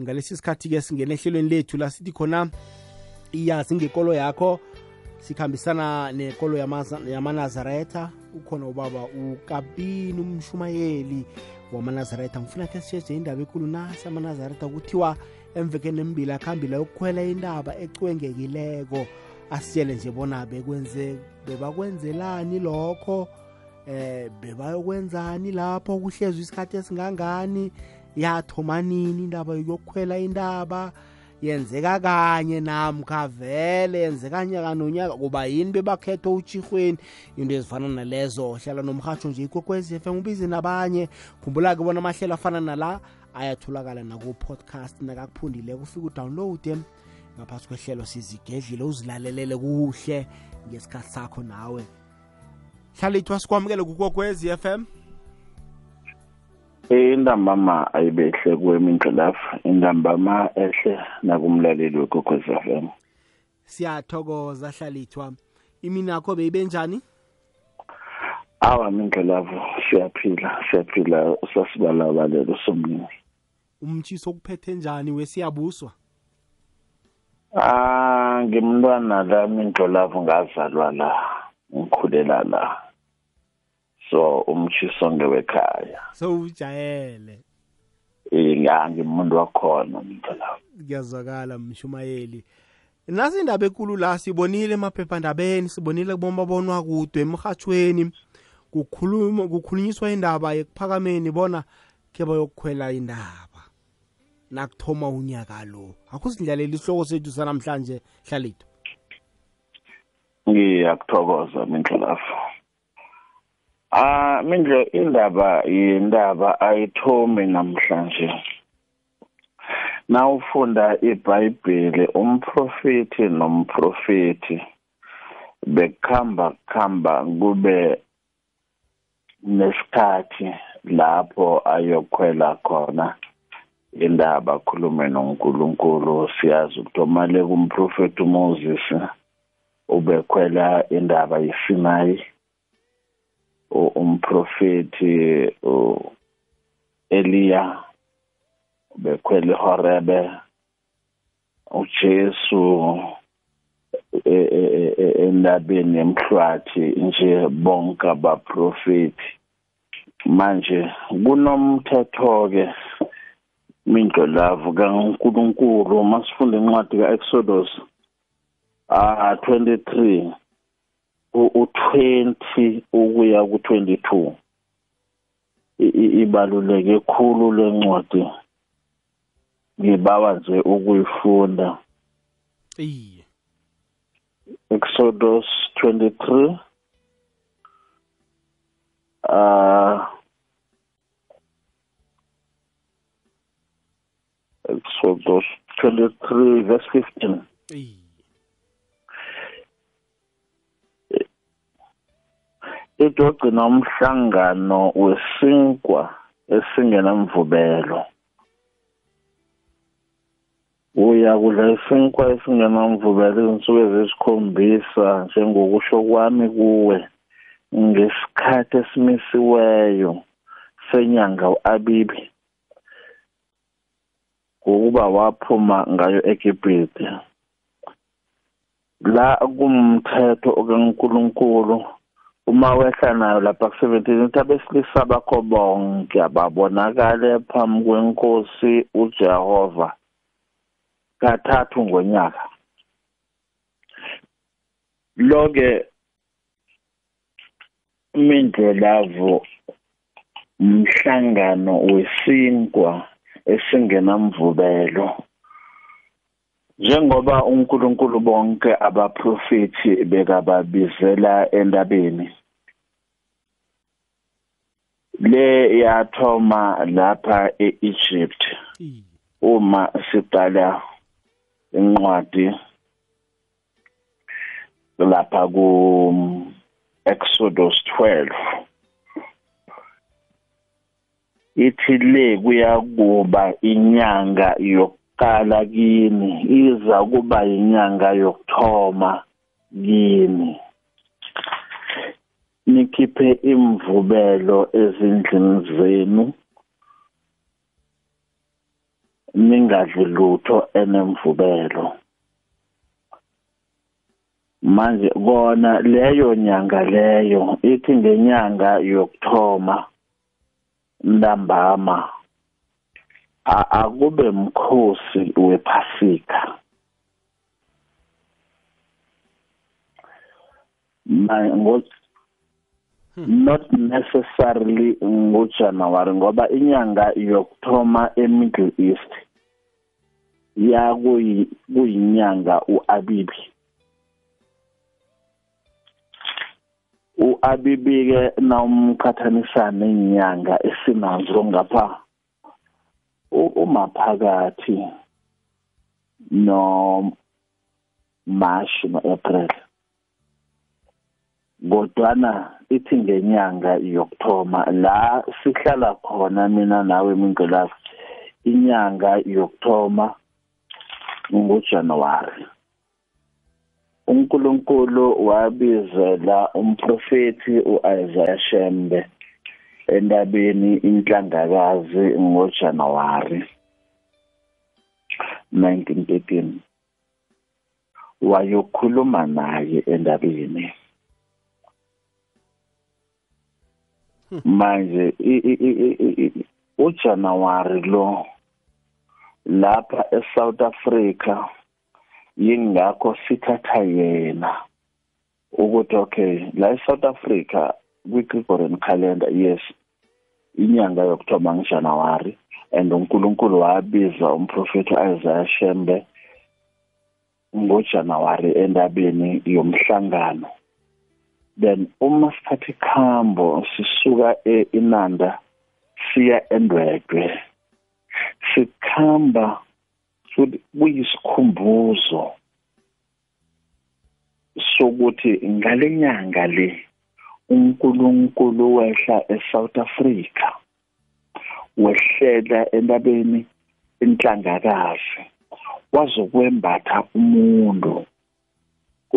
ngalesi sikhathi-ke singena ehlelweni lethu la sithi khona iyazi ngekolo yakho sikhambisana nekolo yamanazaretha. Ukhona ubaba ukabini umshumayeli wamanazaretha. Ngifuna khe sisheje indaba enkulu nasi amanazaretha kuthiwa emvekeni embili akuhambile yokukhwela indaba ecwengekileko. Asitshele nje bona bekwenze bebakwenzelani lokho? Eh bebayokwenzani lapho? Kuhlezwe isikhathi esingangani yathoma nini indaba yokukhwela indaba yenzeka kanye namkha vele yenzeka nyaka nonyaka. Kuba yini bebakhetha utshirhweni into ezifana nalezo hlala nomhatsho nje ikwekwezi FM ubize nabanye. Khumbula-ke bona amahlelo afana nala ayatholakala naku-podcast nakakuphundileko ufike udownloade ngaphasi kwehlelo sizigedlile uzilalelele kuhle ngesikhathi sakho nawe. Hlala ithwa sikwamukele kukokwezi FM intambama ayibehle kwemindlelafu intambama ehle nakumlaleli wegogoz FM siyathokoza hlalithwa. Imini yakho beyibenjani awa mindlelavu siyaphila siyaphila. Sasibalabalelo somningi umtshiso okuphethe njani wesiyabuswa? Ah ngimntwana la mindlolavu ngazalwa la ngikhulela la. So umtshiso ngewekhaya so ujayele eh ngimuntu wakhona mindlolavu kuyazwakala mshumayeli. Nasi indaba enkulu la sibonile emaphephandabeni sibonile kubomabonwa kude emhathweni kukhuluma kukhulunyiswa indaba ekuphakameni bona ke bayokukhwela indaba. Nakuthoma unyaka lo. Akusindlalela isihloko sethu sanamhlanje hlalito ngiyakuthokoza mindlelafu ah mindlo indaba yindaba ayithomi namhlanje. Nawufunda iBhayibheli umprofeti nomprofeti bekuhamba kuhamba kube nesikhathi lapho ayokhwela khona indaba akhulume noNkulunkulu. Siyazi ukuthi omale kumprofeti uMoses ubekhwela indaba yeSinayi umprofeti Eliya bekhwele horebe uJesu endabeni emhlwathi nje bonke abaprofeti manje kunomthetho ke mindlo lavo kaNkuluNkulu masifunda incwadi kaExodus ah 23 u20 ukuya ku22 ibaluleke khulu lencwadi ngibawa nje ukuyifunda. Iye. Exodus 23 uh Exodus 23 verse 15 iye. Idogcina umhlangano wesinkwa esingenamvubelo. Uya kudla isinkwa esingenamvubelo izinsuku ezisikhombisa njengokusho kwami kuwe. Ngesikhathi esimisiweyo senyanga u-abibi ngokuba waphuma ngayo eGibhithe. La kumthetho okaNkuluNkulu uma wehla nayo lapha ku-17 uthi abesilisa bakho bonke ababonakale phambi kwenkosi uJehova. Kathathu ngonyaka. Loke mindlelavu umhlangano wesinkwa esingenamvubelo. Njengoba uNkulunkulu bonke abaprofeti bekababizela endabeni le yathoma lapha eEgypt uma siqala incwadi lapha ku Exodus 12 ithi le kuyakuba inyanga yokuqala kini iza kuba inyanga yokuthoma kini. Nikhiphe imvubelo ezindlini zenu ningadli lutho enemvubelo. Manje kona leyo nyanga leyo ithi ngenyanga yokuthoma ntambama. Akube mkhosi wephasika. Not necessarily ngojanuwari ngoba inyanga yokuthoma e-middle east yakuyinyanga u-abibi u-abibi-ke nawumqhathanisa ney'nyanga esinazo ngapha umaphakathi no-march no-april kodwana ithi ngenyanga yokuthoma la sihlala khona mina nawe mingcelazi inyanga yokuthoma ngoJanuwari uNkulunkulu wabizela umprofeti uIsaiah Shembe endabeni inhlangakazi ngoJanuwari 1913 wayokhuluma naye endabeni. Manje uJanuwari lo lapha eSouth Africa yingakho sithatha yena ukuthi okay la eSouth Africa kwi-Gregorian calendar yes. Inyanga yokuthoma ngeJanuary and uNkulunkulu wabiza umprofeti Isaiah Shembe ngoJanuary endabeni yomhlangano. Then uma sithatha ikhambo sisuka eInanda siya eNdwedwe sikhamba futhi kuyisikhumbuzo sokuthi ngalenyanga le uNkulunkulu wehla eSouth Africa wehlela entabeni inhlangakazi wazokwembatha umuntu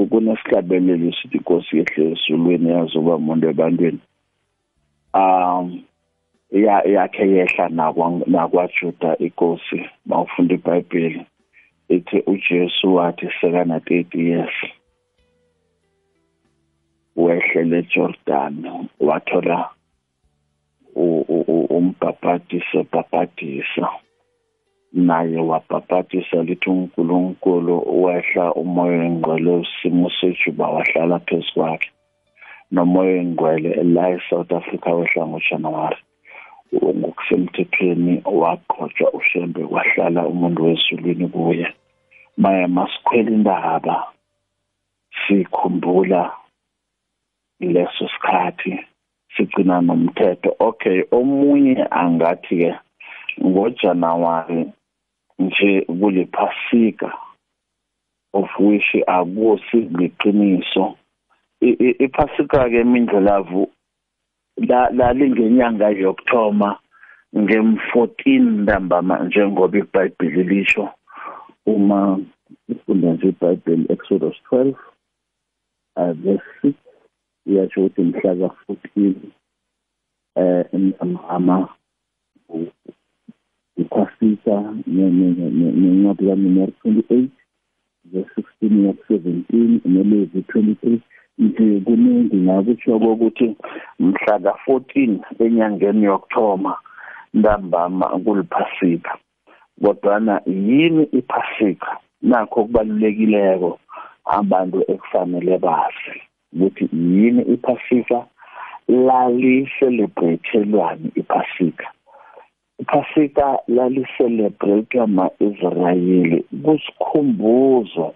kunesihlabelelo sithi inkosi yehle ezulwini yazoba umuntu ebantwini. Um yakhe yehla nakwajuda inkosi mawufunda ibhayibheli ithi ujesu wathi sekana 30 years. Wehlele eJordan wathola umbhabhadisa bhabhadisa naye wabhabhadisa lithi uNkulunkulu wehla umoya engcwele usimo sejuba wahlala phezu kwakhe. Nomoya engcwele la eSouth Africa wehla ngoJanuwari. Ngokusemthethweni waqhotshwa ushembe kwahlala umuntu wezulwini kuye. Maya masikhwela indaba sikhumbula leso sikhathi sigcina nomthetho. Okay omunye angathi ke ngoJanuwari nje kuliphasika of which akusi liqiniso iphasika ke imindlelavu la lalingenyanga yokuthoma ngem14 ntambama njengoba iBhayibheli lisho uma ufunda nje iBhayibheli Exodus 12 uh, verse 6 iyasho ukuthi mhla ka14 eh ntambama ikhwasisa nencwadi kaNumeri 28 verse 16 ya 17 neLevi 23 nje kuningi ngakusho ukuthi mhla ka14 enyangeni yokuthoma ntambama kuliphasika kodwana yini iphasika? Nakho kubalulekileko abantu ekufanele bazi. Ukuthi yini iphasika? Lali-celebratelwani iphasika. Iphasika lali-celebrate ama-israyeli kusikhumbuzo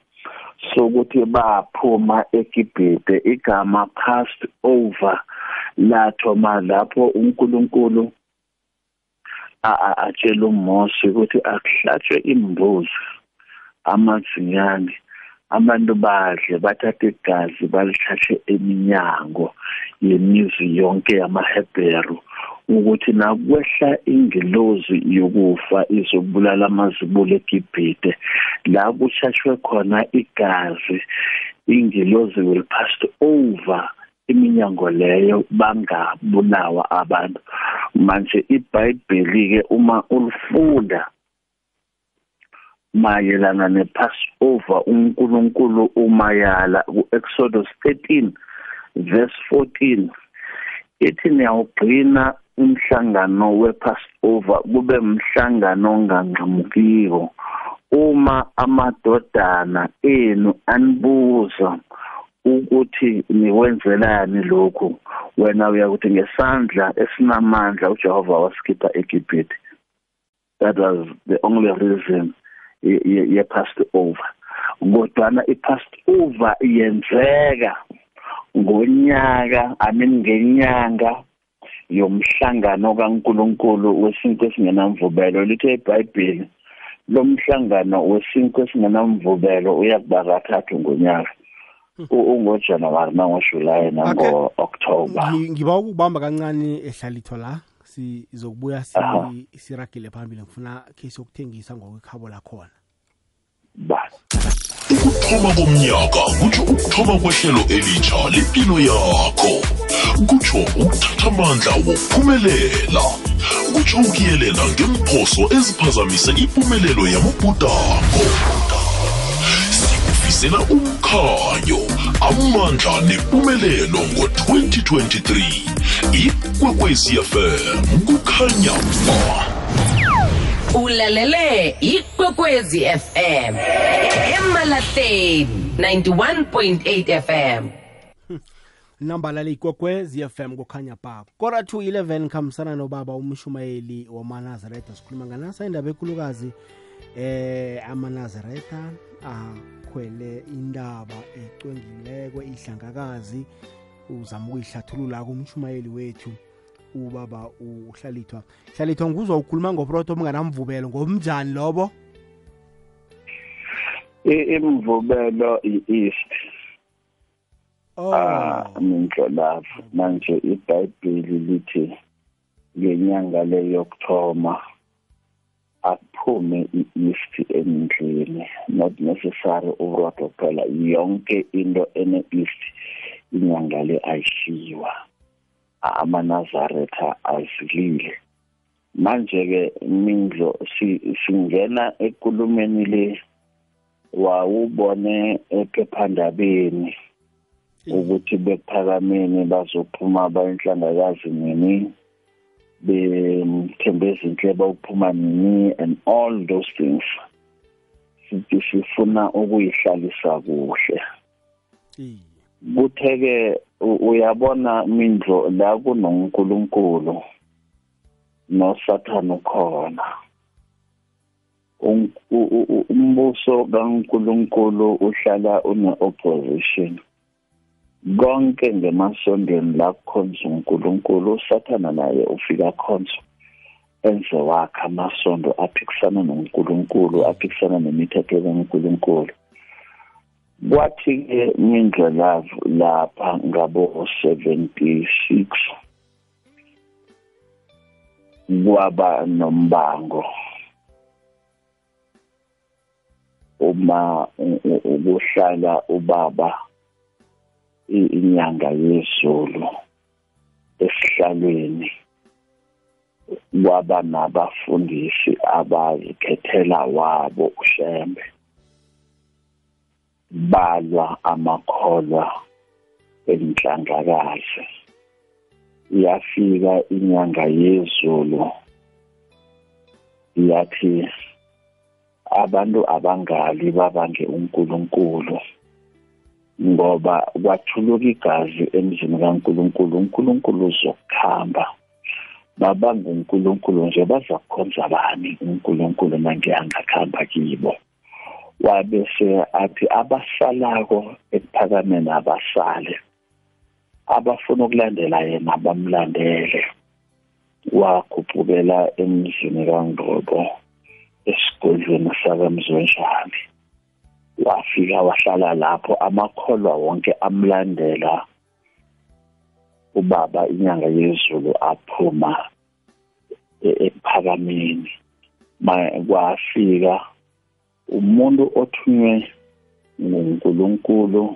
sokuthi baphuma eGibhite igama passed over lathoma lapho uNkulunkulu atshela uMose ukuthi akuhlatshwe imbuzi amazinyane abantu badle bathathe igazi balithathe eminyango yemizi yonke yamaHebheru ukuthi nakwehla ingilozi yokufa izobulala amazibulo eGibhite la kushashwe khona igazi ingilozi will pass over iminyango leyo bangabulawa abantu. Manje iBhayibheli ke uma ulifunda mayelana nepassover uNkulunkulu umayala kuExodus 13 verse 14 ithi niyawugcina umhlangano wepassover kube umhlangano onganqamukiko uma amadodana enu anibuza ukuthi nikwenzelani lokhu wena uyakuthi ngesandla esinamandla uJehova wasikhipha eGibhithe. That was the only reason ye passed over. Kodwana i passed over yenzeka ngonyaka i mean ngenyanga yomhlangano kaNkuluNkulu wesinto esingenamvubelo. Lithe iBhayibheli lomhlangano wesinto esingenamvubelo uyakuba kathathu ngonyaka. Ungojanuwari nangojuly nango-october ngiba ukubamba kancane ehlalitho la. Sizokubuya siragile phambili ngifuna khe siyokuthengisa ngokwekhabo lakhona. Basi ukuthoma komnyaka kutsho ukuthoma kwehlelo elitsha lempilo yakho. Kutsho ukuthatha amandla wokuphumelela. Kutsho ukuyelela ngemphoso eziphazamise impumelelo yamabhudakho sikufisela umkhanyo amandla nempumelelo ngo-2023 ikwekwezfm kukhanya ba ulalele ikwekwezi fm emalahleni 91.8 fm namba lale ikwekwez fm kukhanya ba kora 211 khambisana nobaba umshumayeli wamanazaretha sikhuluma nganasa indaba ekulukazi eh amanazaretha akhwele indaba ecwengileko ihlangakazi uzama ukuyihlathulula kumshumayeli wethu ubaba uhlalithwa. Hlalithwa nguzwa ukhuluma ngoproto omnganamvubelo ngomnjani lobo imvubelo i-east ah mindlolavu manje ibhayibheli lithi ngenyanga leyokuthoma. Aphume i-east endlini not necessary urodo kuphela yonke into ene-east inyanga le ayishiwa amanazaretha azilile. Manje-ke mindlo singena ekulumeni le wawubone ephephandabeni ukuthi bephakameni bazophuma bayinhlangakazi nini. Bethembeza inhleba ukuphuma nini and all those things. Sithi sifuna ukuyihlalisa kuhle. Kutheke uyabona mindlo la kunonkulunkulu nosathana ukhona umbuso kaNkulunkulu uhlala une opposition konke ngemasondweni la kukhonza uNkulunkulu usathana naye ufika khonzo enze wakhe amasondo aphikisana noNkulunkulu aphikisana nemithetho kaNkulunkulu. Kwathi ke mindlela lapha ngabo 76 kwaba nombango uma ukuhlala ubaba inyanga yezulu esihlalweni kwaba nabafundisi abazikhethela wabo ushembe. Balwa amakholwa enhlanglakazi yafika inyanga yezulu yathi abantu abangali babange uNkulunkulu. Ngoba kwathuluka igazi emzini kaNkulunkulu uNkulunkulu uzokukhamba babanga uNkulunkulu nje bazakukhonza bani uNkulunkulu mangiyangakhamba kibo? Wabese athi abasalako ekuphakameni abasale. Abafuna ukulandela yena bamlandele. Wakhuphukela emzini kaNgqobo esigodlweni sakamzonjani wafika wahlala lapho amakholwa wonke amlandela ubaba inyanga yezulu aphuma ephakameni. Kwafika umuntu othunywe nguNkulunkulu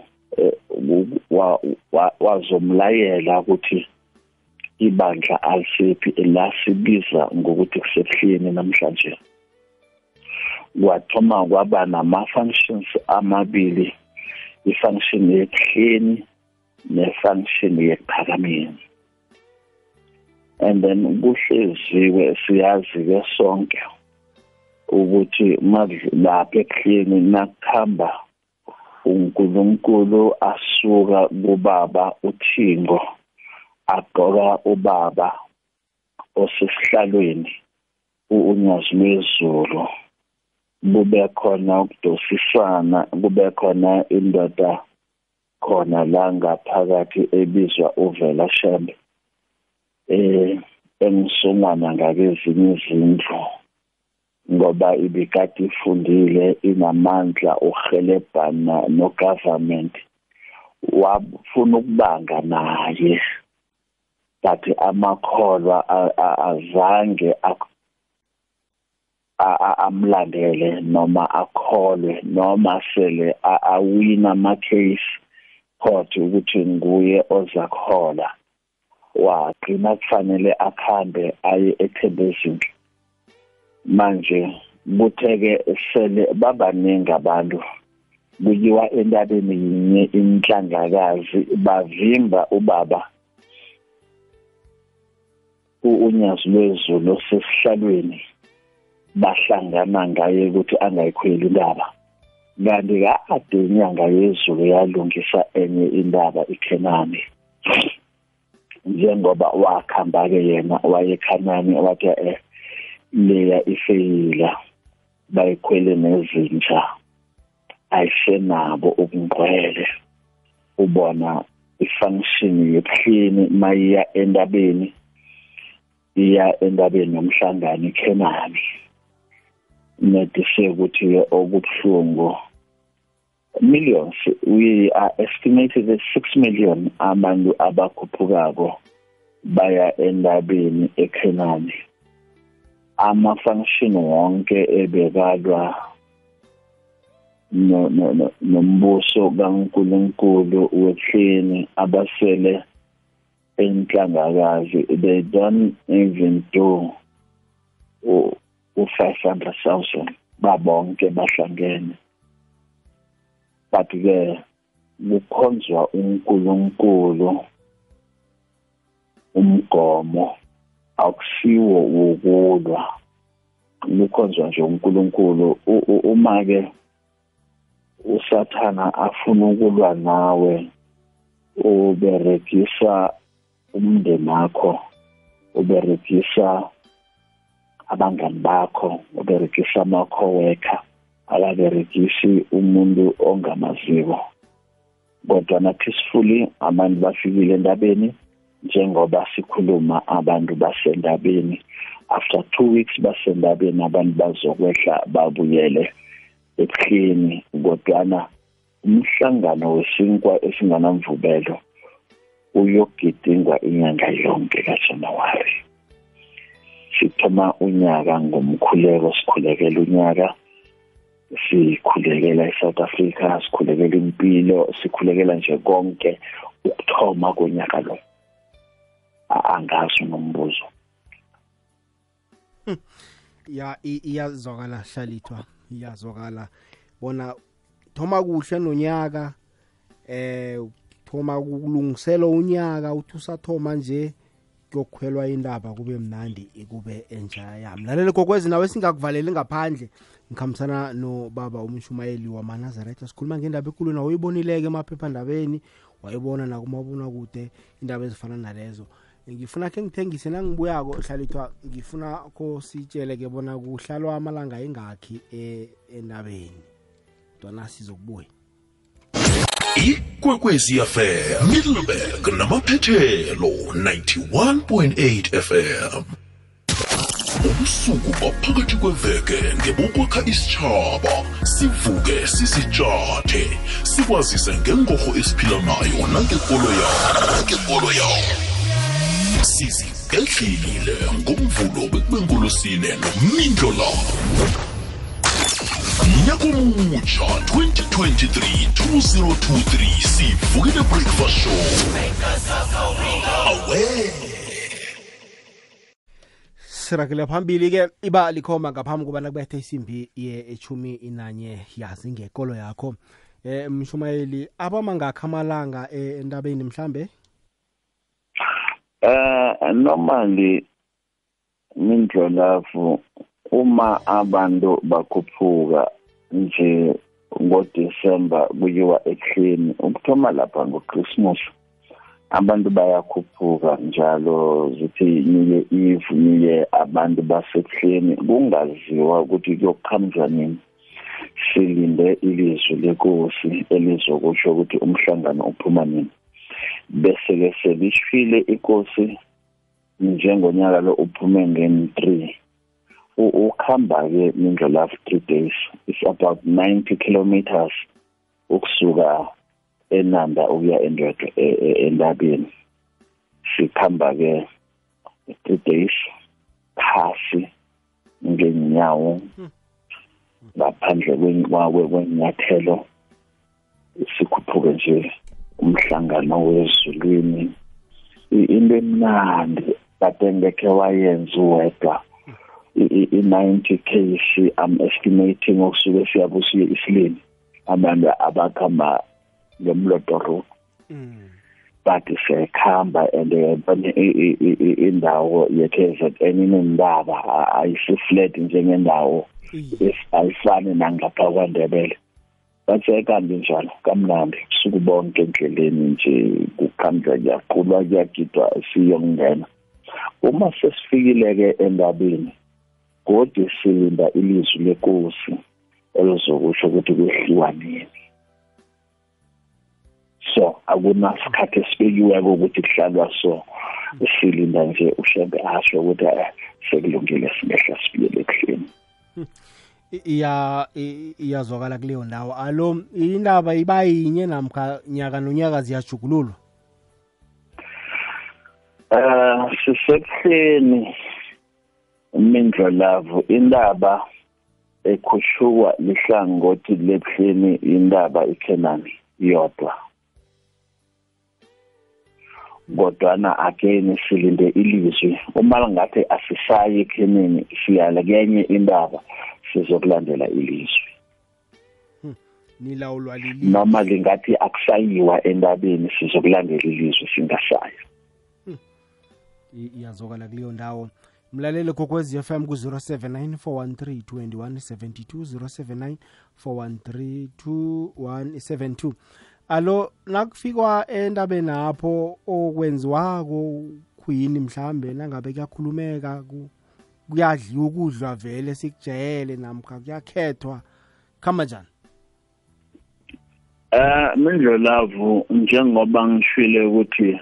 wazomlayela ukuthi ibandla alisiphi la sibiza ngokuthi kusebuhleni namhlanje. Kwathoma kwaba nama-functions amabili i-function yekuhleni ne-function yekuphakameni and then kuhleziwe siyazi-ke sonke ukuthi lapha ekuhleni nakuhamba uNkulunkulu asuka kubaba uthingo agqoka ubaba osesihlalweni unyazi lwezulu kube khona ukudosisana kube khona indoda khona la ngaphakathi ebizwa uvela shembe eh engisungwana ngakezinye izindlu ngoba ibikade ifundile inamandla uhelebhana no government wafuna ukubanga naye but amakholwa azange amlandele noma akholwe noma sele awina ama-case court ukuthi nguye ozakhola. Wagcina kufanele akhambe aye ethembezindlu manje kutheke sele babaningi abantu kuyiwa entabeni yinye inhlangakazi bavimba ubaba. Unyazi lwezulu osesihlalweni bahlangana ngaye ukuthi angayikhweli indaba. Kanti kade inyanga yezulu yalungisa enye indaba iKhenani. Njengoba wakhamba-ke yena wayekhanani wathi eh leya ifeyila bayikhwele nezinja ayisenabo ubungcwele. Ubona ifunction yebuhlini mayiya endabeni iya endabeni nomhlangano iKhenani. Nedise ukuthi okubuhlungu millions we are estimated at 6 million abantu abakhuphukako baya endabeni eKhenani. Ama function wonke ebekalwa no no nombuso kaNkuluNkulu wehleni abasele enhlangakazi. They don't even do u-500,000 babonke bahlangene. But ke kukhonzwa uNkulunkulu umgomo akusiwo wokulwa. Kukhonzwa nje uNkulunkulu. Uma ke usathana afuna ukulwa nawe uberegisa umndeni wakho uberegisa abangani bakho uberegisa ama-coworker akaberegisi umuntu ongamaziko kodwa nathi sifuli abantu bafikile endabeni njengoba sikhuluma abantu basendabeni. After two weeks basendabeni abantu bazokwehla babuyele ebuhleni. Kodwana umhlangano wesinkwa esinganamvubelo uyogidingwa inyanga yonke kaJanuwari. Sithoma unyaka ngomkhuleko sikhulekela unyaka sikhulekela eSouth Africa sikhulekela impilo sikhulekela nje konke ukuthoma konyaka lo. Angazi nombuzo. Ya iyazwakala hlalithwa iyazwakala. Bona thoma kuhle nonyaka eh thoma kulungisela unyaka uthi usathoma nje kuyokhwelwa indaba kube mnandi kube enjaya mlaleli kokwezi nawe singakuvaleli ngaphandle. Ngikhambisana nobaba umshumayeli wamanazaretha sikhuluma ngendaba enkulu nawe uyibonileke emaphephandabeni wayibona nakumabona kude indaba ezifana nalezo. Ngifuna khe ngithengise nangibuyako hlalithwa ngifuna ko sitshele ke bona kuhlalwa amalanga engakhi endabeni. Dwana sizokubuya. Ikwekwezi fm middleburg namaphethelo 91.8 fm ubusuku baphakathi kweveke ngebokwakha isitshaba sivuke sisitshathe sikwazise ngengorho esiphila nayo nangekolo yawo sizigedlile ngomvulo bekubenkolosine nomindlo lawo nyaka omutsha 2023 2023 sivukile breakfast show. Awe. Siragele phambili-ke iba likhomba ngaphambi kobana kubethe isimbi ye-echumi inanye yazi ngekolo yakho. Eh mshumayeli abamangakho amalanga eh, endabeni mhlambe? Eh normally mindlolavu uma abantu bakhuphuka nje ngoDecember kuyiwa eklini ukuthoma lapha ngoChristmas abantu bayakhuphuka njalo zithi niye eve niye abantu baseklini kungaziwa ukuthi kuyoqhamuka nini. Silinde ilizwi lenkosi elizokusho ukuthi umhlangano uphuma nini. Bese ke selishile inkosi njengonyaka lo uphume ngen3 ukhamba ke indlela of 3 days it's about 90 kilometers ukusuka enanda ukuya endwedwe endabeni sikhamba ke 3 days phasi ngenyawo ngaphandle kwenyathelo. Sikhuphuke nje umhlangano wezulwini into emnandi kade ngekhe wayenza uwedwa i-90 case i'm estimating okusuke siyabusiye isilini abantu abakhamba ngemlodo road but sekhamba and yabona indawo ye-KZN inendaba ayisiflat njengendawo. Ayifani nangapha kwaNdebele. Bathekahambi njalo kamnandi kusuku bonke endleleni nje kukhamba kuyaqulwa kuyagidwa siyongena. Uma sesifikile-ke endabeni kodwa silinda ilizwi lenkosi elizokusho ukuthi kwehliwa nini so akunasikhathi esibekiweko ukuthi kuhlalwa so silinda nje ushembe asho ukuthi sekulungile singehla sibuyele ekuhleni iya iyazwakala kuleyo ndawo. Alo indaba iba yinye namkha nyaka nonyaka ziyajugululwa? Eh sisekuhleni mindlo lavo indaba ekhushuwa lihlangothi lebuhleni indaba iKenani yodwa. Kodwana again silinde ilizwi uma ngathi asisayi ekhenini siyala kenye indaba sizokulandela ilizwi. Nilawulwa lili noma lingathi akusayiwa endabeni sizokulandela ilizwi singasaya iyazokala kuleyo ndawo. Mlaleli kokwezi FM ku-079 413 2172 079 413 2172 alo nakufikwa endabeni apho okwenziwako khuyini mhlambe nangabe kuyakhulumeka kuyadliwa ukudlwa vele sikujayele namkha kuyakhethwa khamba njani? Eh mindlolavu njengoba ngishwile ukuthi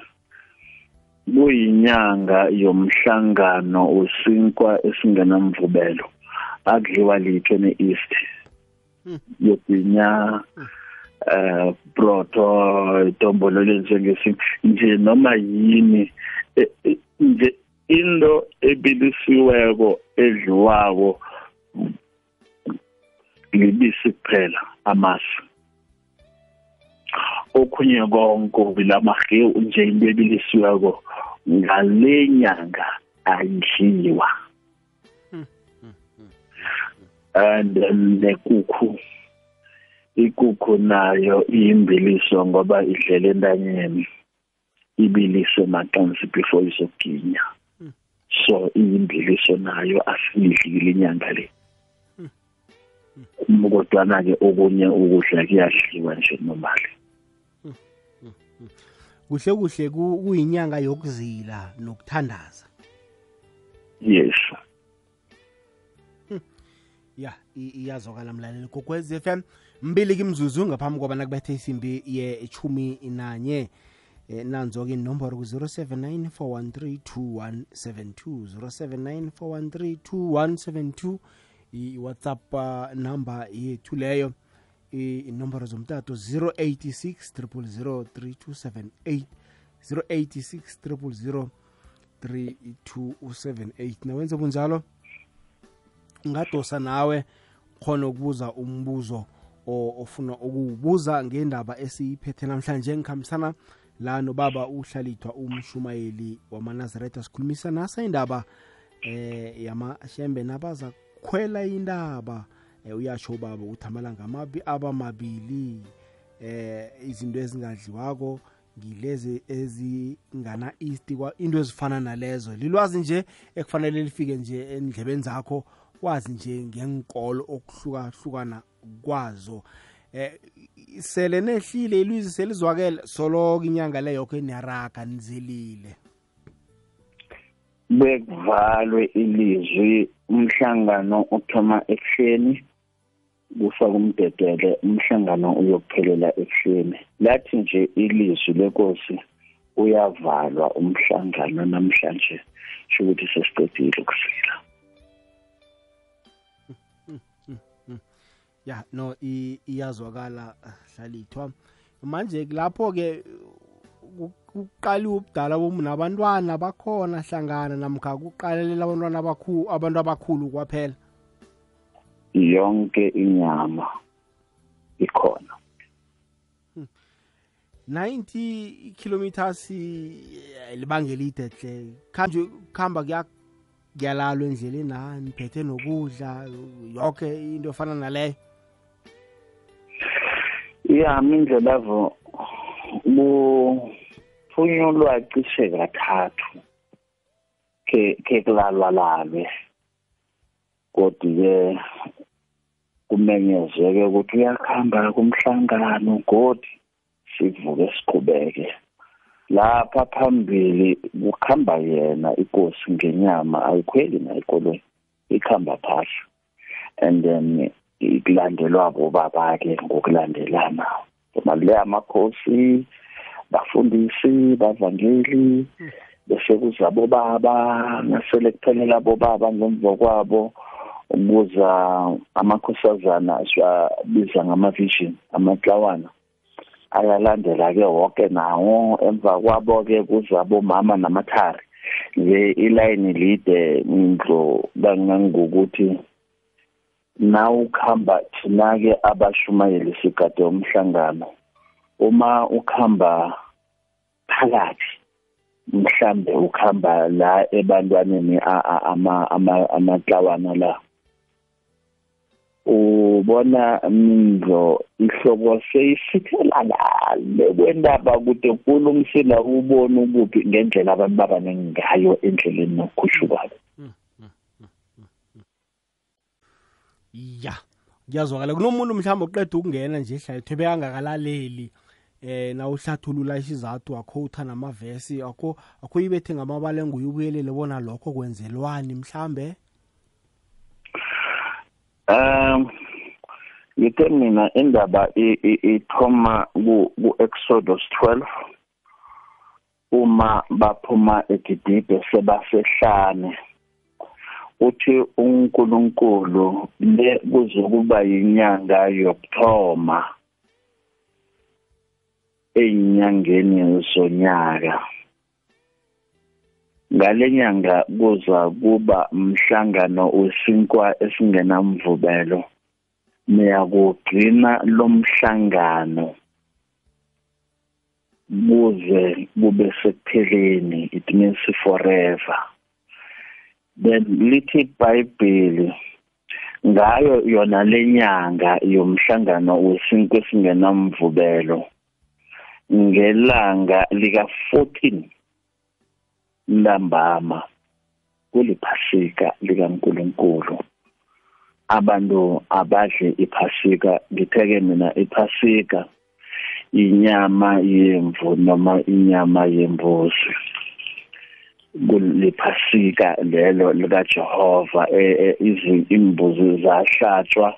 kuyinyanga yomhlangano usinkwa esingenamvubelo akudliwa litho ne-east yobinya eh proto itombolo lenjengesinto nje noma yini nje into ebilisiweko edliwako libisi kuphela amasi. Okhunye konke bilamahe nje into ebilisiweko ngale nyanga ayidliwa. And nekukhu ikukhu nayo iyimbiliso ngoba idlela entanyeni ibilise maqansi before izoginya. So iyimbiliso nayo asiyidlile inyanga le. Kodwana ke okunye ukudla kuyadliwa nje normally kuhle kuhle kuyinyanga yokuzila nokuthandaza. Yes ya iyazwakala mlaleli gogwez f m. Mbili kimzuzu ngaphambi kobana kubethe isimbi ye-chumi nanye eh, nanzo-ke inomboro ku-079 413 079 413 iwhatsapp uh, number yethu leyo inomboro zomtato 086 3278 086 3278 nawenze kunjalo ungadosa nawe khona ukubuza umbuzo ofuna ukuwubuza ngendaba esiyiphethe namhlanje. Ngikhambisana la nobaba uhlalithwa umshumayeli wamanazaretha. Sikhulumisa nasa indaba eh yamashembe nabaza khwela indaba eh, uyasho baba ukuthi amalanga amabi abamabili eh izinto ezingadliwako ngilezi ezingana east kwa into ezifana nalezo. Lilwazi nje ekufanele lifike nje endlebeni zakho wazi nje ngenkolo okuhlukahlukana kwazo. Eh sele nehlile ilwizi selizwakele soloko inyanga le yokho eniyaraga nizilile. Bekuvalwe ilizwi umhlangano uthoma ekuseni. Kufaka umdedele umhlangano uyokuphelela ekuseni. Lathi nje ilizwi lenkosi uyavalwa umhlangano namhlanje sho ukuthi sesiqedile ukusila. Ya no i- iyazwakala ah, hlalithwa manje lapho ke kuqaliwe ubudala bomu nabantwana bakhona hlangana namkha kuqalelela abantwana abakhulu abantu abakhulu kwaphela. Yonke inyama ikhona. 90 kilometers eh, libanga elide hle. Khanje kuhamba kuya kuyalalwa endleleni na niphethe nokudla yonke into efana naleyo. Ya indlela vo kuphunyulwa cishe kathathu ke ke kulalwa lalwe kodwa ke kumenyezeke ukuthi uyakhamba kumhlangano godi sivuke siqhubeke. Lapha phambili kukhamba yena inkosi ngenyama ayikhweli nayikolweni ikhamba phahla. And then ikulandelwa bobaba ke ngokulandelana manje amakhosi bafundisi bavangeli bese kuzabo baba nasele kuphelela bobaba ngemva kwabo. Ukuza amakhosazana siwabiza ngama-vision amaklawana. Ayalandela ke wonke nawo. Emva kwabo ke kuzabo mama namathari. Nje ilayini lide indlo kangangokuthi na ukuhamba thina ke abashumayeli sigade umhlangano. Uma ukuhamba phakathi mhlambe ukuhamba la ebantwaneni ama amaklawana la ubona mindlo ihloko seyisithela lale. Kwendaba kude kukhulu umsila ubone ukuphi ngendlela abantu babaningi ngayo endleleni nokukhushu kwabo ya kuyazwakala. Kunomuntu mhlawumbe uqeda ukungena nje ehlayethwe bekangakalaleli eh na uhlathulula isizathu akhowutha namavesi akho akho ibethe ngamabala enguye ubuyelele bona lokho kwenzelwani mhlambe? Um ngithe mina indaba ithoma ku-exodus 12 uma baphuma egidibe sebasehlane uthi uNkulunkulu le kuzokuba yinyanga yokuthoma ezinyangeni zonyaka. Ngalenyanga kuza kuba umhlangano wesinkwa esingenamvubelo. Niyakugcina lomhlangano kuze kube sekupheleni it means forever. Then lithi iBhayibheli ngayo yona lenyanga yomhlangano wesinkwe singenamvubelo ngelanga lika 14 lambama kuliphasika likaNkuluNkulu. Abantu abadle iphasika ngitheke mina iphasika inyama yemvu noma inyama yembuzi. Kuliphasika lelo lika Jehova izimbuzi zahlatshwa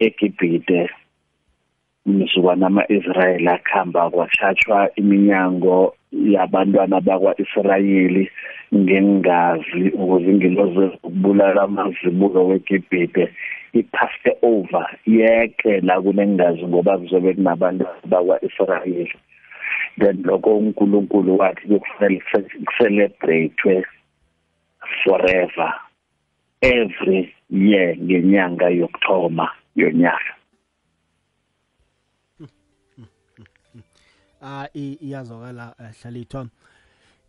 eGibhite umzukwana ama-Israyeli akhamba kwathathwa iminyango yabantwana bakwa-Israyeli ngengazi ukuze ingilozi ukubulala amazibulo weGibhite ipaste over. Yeke la kunengazi ngoba kuzobe kunabantu bakwa-Israyeli. Then lokho uNkulunkulu wathi kufanele kucelebrate forever every year ngenyanga yokuthoma yonyaka. Ah iyazwakala hlalithwa.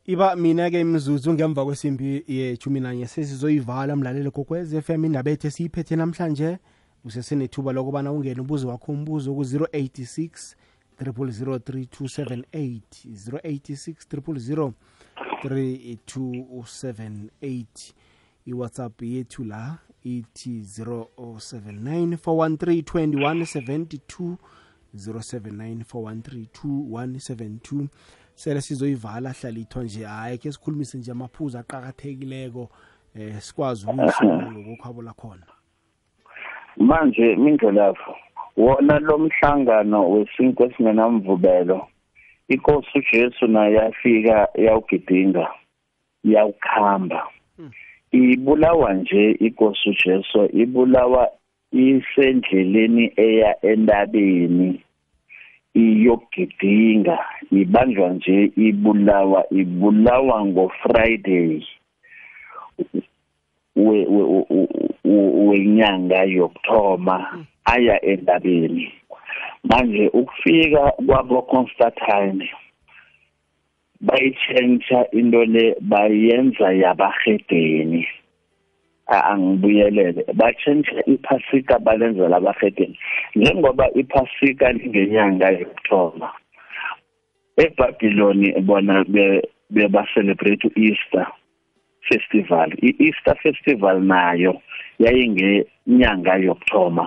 Iba mina-ke imzuzu ngemva kwesimbi yeshumi nanye sesizoyivala mlaleli kokwez f m indaba ethu esiyiphethe namhlanje. Usesenethuba lokubana ungene ubuzo wakho umbuzo ku-086 3278 086 3278 iwhatsapp yethu la ithi 079 413 2172 079 413 2172 sele sizoyivala hlalithwa nje hayi ke sikhulumise nje amaphuzu aqakathekileko eh sikwazi ukuyisona ngokukhwabo lakhona. Manje mindlelapho wona lo mhlangano wesinkwe esingenamvubelo inkosi ujesu naye yafika yawugidinga yawukhamba. Ibulawa nje inkosi ujesu ibulawa isendleleni eya endabeni iyogidinga ibanjwa nje ibulawa ibulawa ngo-friday we- we- we- wenyanga yokuthoma aya endabeni manje ukufika kwabo Constantine bayitshentsha into le bayenza yabahedeni A- angibuyelele. Batshentsha iphasika balenza labahedeni njengoba iphasika lingenyanga yokuthoma eBabylon bona be beba celebrate uEaster festival. iEaster festival nayo yayingenyanga yokuthoma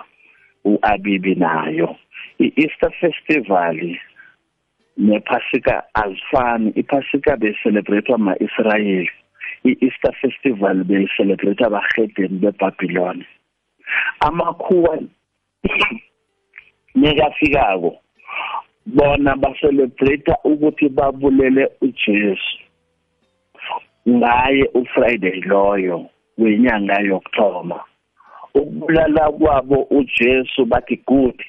uAbibi nayo. iEaster festival nePhasika azifani iPhasika becelebrate ama-Israyeli i-Easter festival becelebrate abahedeni beBabylon amakhuwa nekafikako bona baselebrate ukuthi babulele uJesu ngaye uFriday loyo wenyanga yokuthoma ukubulala kwabo uJesu bathi good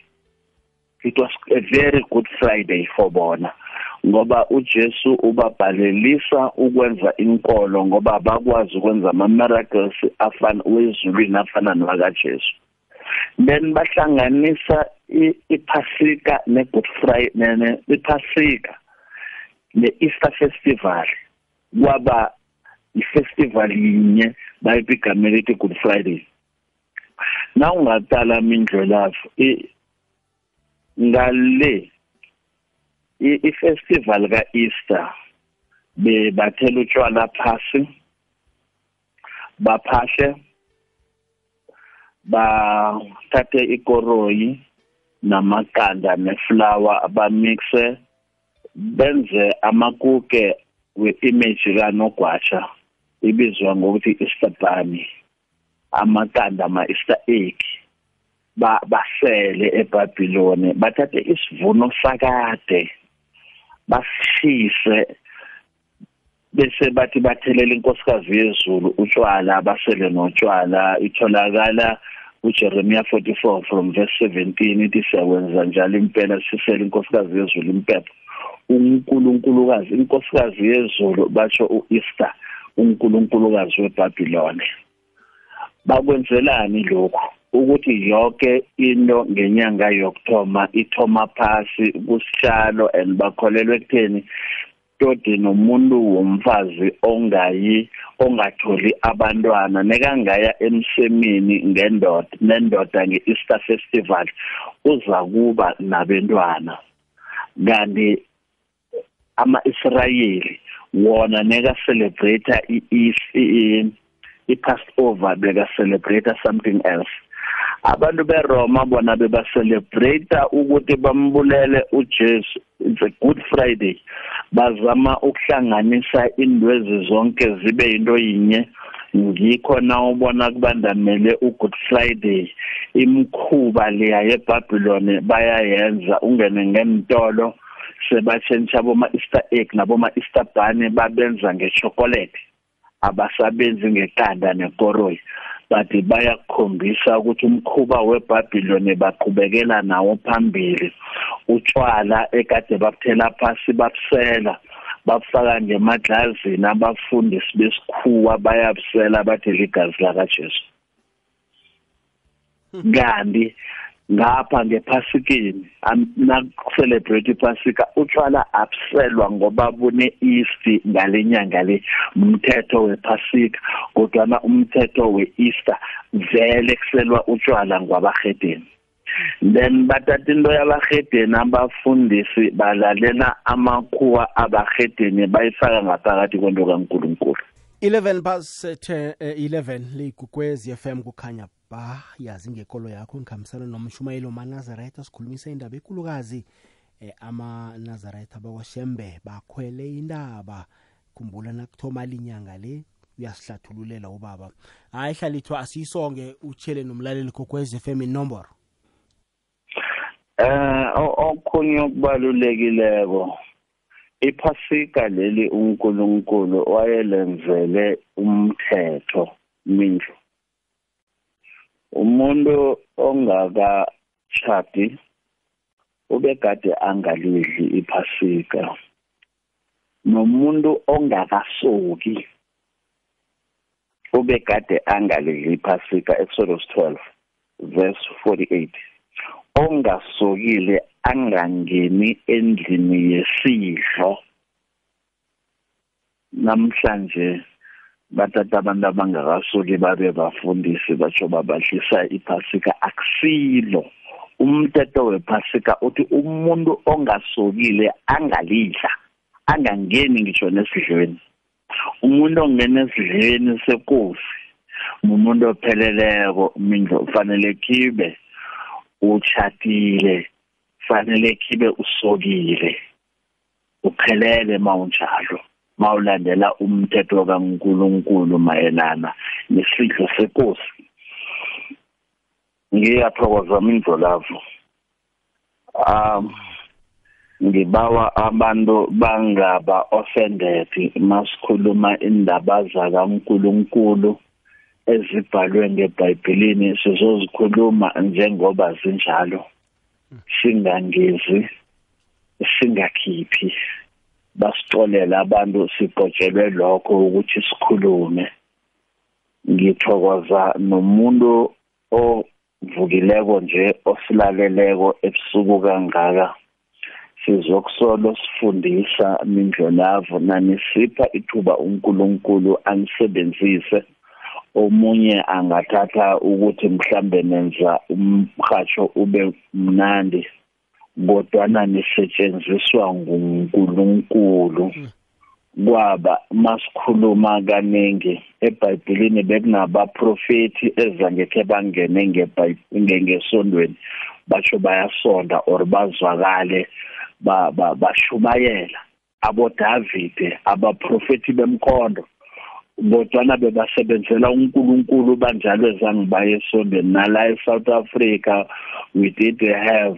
it was a very good friday for bona. Ngoba uJesu ubabhalelisa ukwenza inkolo ngoba bakwazi ukwenza ama miracles afana wezulwini afana nowakaJesu then bahlanganisa iPhasika neGood Friday ne iPhasika ne-Easter festival. Kwaba ifestival yinye bayipigamela elithi Good Friday. Na ungatala mindlelafu ngale i-festival kaEaster bebathela utshwala phasi baphashe bathathe ikoroyi namaqanda neflower abamixe benze amakuke we-image kanogwatsha ibizwa ngokuthi Easter bunny amaqanda ama-Easter egg. Ba basele eBabylon bathathe isivuno sakade. Basishise bese bathi bathelela inkosikazi yezulu utshwala basele notshwala. Itholakala uJeremiah 44 from verse 17 ithi siyawenza njalo impela sisele inkosikazi yezulu impepho. uNkulunkulukazi inkosikazi yezulu batsho uEaster uNkulunkulukazi weBabylon bakwenzelani lokhu? Ukuthi yonke into ngenyanga yokuthoma ithoma phasi kusishalo and bakholelwa ekutheni todi nomuntu womfazi ongayi ongatholi abantwana nekangaya emsemini ngendoda nendoda ngeEaster festival uza kuba nabantwana kanti ama-Israyeli wona neka celebrate i i-Passover beka celebrate something else. Abantu beRoma bona beba celebrate ukuthi bambulele uJesu. It's a good friday. Bazama ukuhlanganisa indwezi zonke zibe into yinye. Ngikho na ubona kubandamele uGood Friday. Imkhuba leya yeBabylon bayayenza. Ungene ngemtolo sebatshentsha boma Easter egg naboma Easter bunny babenza ngechocolate. Abasabenzi ngeqanda nekoroyi. Bathi bayakhombisa ukuthi umkhuba weBabylon baqhubekela nawo phambili. Utshwala ekade bakuthela phasi babusela bafaka ngemadlazini abafundisi besikhuwa bayabusela bathi ligazi laka Jesu kanti ngapha ngephasikeni nakucelebrate iphasika utshwala abuselwa ngoba bune Easter ngalenyanga le umthetho wephasika kodwa umthetho weEaster vele kuselwa utshwala ngwabahedeni then bathatha into yabahedeni abafundisi balalela amakhuwa abahedeni bayifaka ngaphakathi kwento kaNkuluNkulu. 11 past 10 eh, 11 leyigugwezi FM kukhanya ba yazi ngekolo yakho ngikhambisana nomshumayeli wamanazaretha sikhulumisa indaba ekulukazi eh, amanazaretha bakwashembe bakhwele indaba. Khumbula nakuthoma linyanga le uyasihlathululela ubaba. Hayi hlalithwa asiyisonge utshele nomlaleli kokwez FM inomboro. Eh okhunye okubalulekileko iphasika leli uNkulunkulu wayelenzele umthetho mindlu umuntu ongakachadi ubegade angalidli iphasika. Nomuntu ongakasoki ubegade angalidli iphasika Exodus 12 verse 48 ongasokile angangeni endlini yesidlo. Namhlanje bathatha abantu abangakasoki babe bafundisi batsho babadlisa iphasika. Akusilo. Umthetho wephasika uthi umuntu ongasokile angalidla angangeni ngisho nesidlweni. Umuntu ongena esidlweni senkosi umuntu opheleleko mindlo ufanele kibe uchatile fanele kibe usokile uphelele mawunjalo. Mawulandela umthetho kaNkuluNkulu mayelana nesidlo senkosi ngiyathokoza mindlolavu um ngibawa abantu bangaba offended masikhuluma indaba zakaNkuluNkulu ezibhalwe ngeBhayibhelini sizozikhuluma njengoba zinjalo. Singangezi singakhiphi. Basixolela abantu siqotshelwe lokho ukuthi sikhulume. Ngithokoza nomuntu ovukileko nje osilaleleko ebusuku kangaka. Sizokusolo sifundisa mindlolavu nanisipha ithuba uNkulunkulu anisebenzise. Omunye angathatha ukuthi mhlambe nenza umhatsho ube mnandi. Kodwana nisetshenziswa nguNkulunkulu. Kwaba masikhuluma kaningi eBhayibhelini bekunabaprofeti ezangekhe bangene ngebhayibheli basho bayasonda or bazwakale bashumayela abo David abaprofeti bemkhondo kodwana bebasebenzela uNkulunkulu banjalo ezange baye esondweni nala eSouth Africa we did have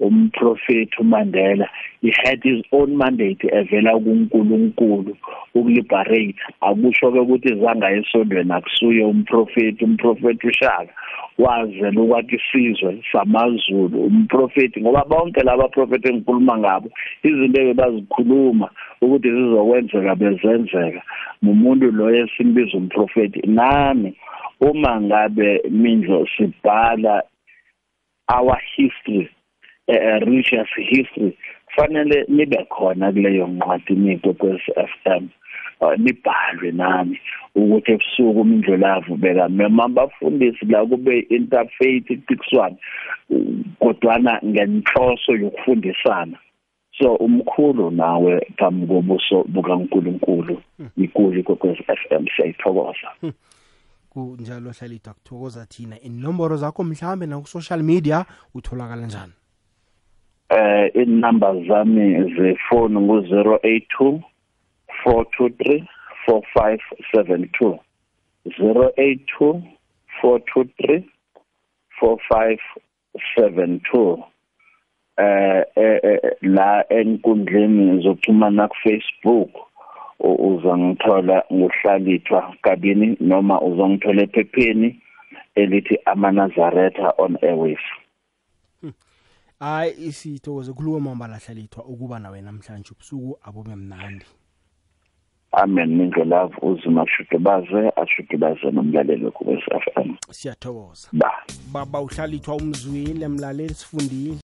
umprofeti uMandela he had his own mandate evela kuNkulunkulu ukuliberate. Akusho ke ukuthi izanga esondweni akusuye umprofeti umprofeti ushaka wazela ukwathi isizwe samaZulu umprofeti ngoba bonke laba profeti engikhuluma ngabo izinto ebebazikhuluma ukuthi zizokwenzeka bezenzeka. Umuntu lo esimbiza umprofeti nami uma ngabe mindlo sibhala our history uh, religious history fanele nibe khona kuleyo ncwadi nikwekwezi FM uh, nibhalwe nami ukuthi ebusuku umindlolavu beka. Mema abafundisi la kube interfaith ipikiswana kodwana ngenhloso yokufundisana. So umkhulu nawe phambi kobuso bukaNkuluNkulu ikuli kwekwezi FM siyayithokoza. Kunjalo hlalidwa kuthokoza thina. Inomboro zakho mhlambe na ku social media utholakala njani? Eh inumber zami zefoni ngu082 423 4572 082 423 4572 eh la enkundleni zokuxhumana ku Facebook uzangithola ngohlalithwa kabini noma uzongithola ephepheni elithi amanazaretha on airways. Hayi isithokoze khuluma mambala hlalithwa ukuba nawe namhlanje ubusuku abube mnandi. Amen ningelavu uzima shudubaze ashudubaze nomlaleli wekubesi FM siyathokoza. Ba baba uhlalithwa umzwile mlaleli sifundile.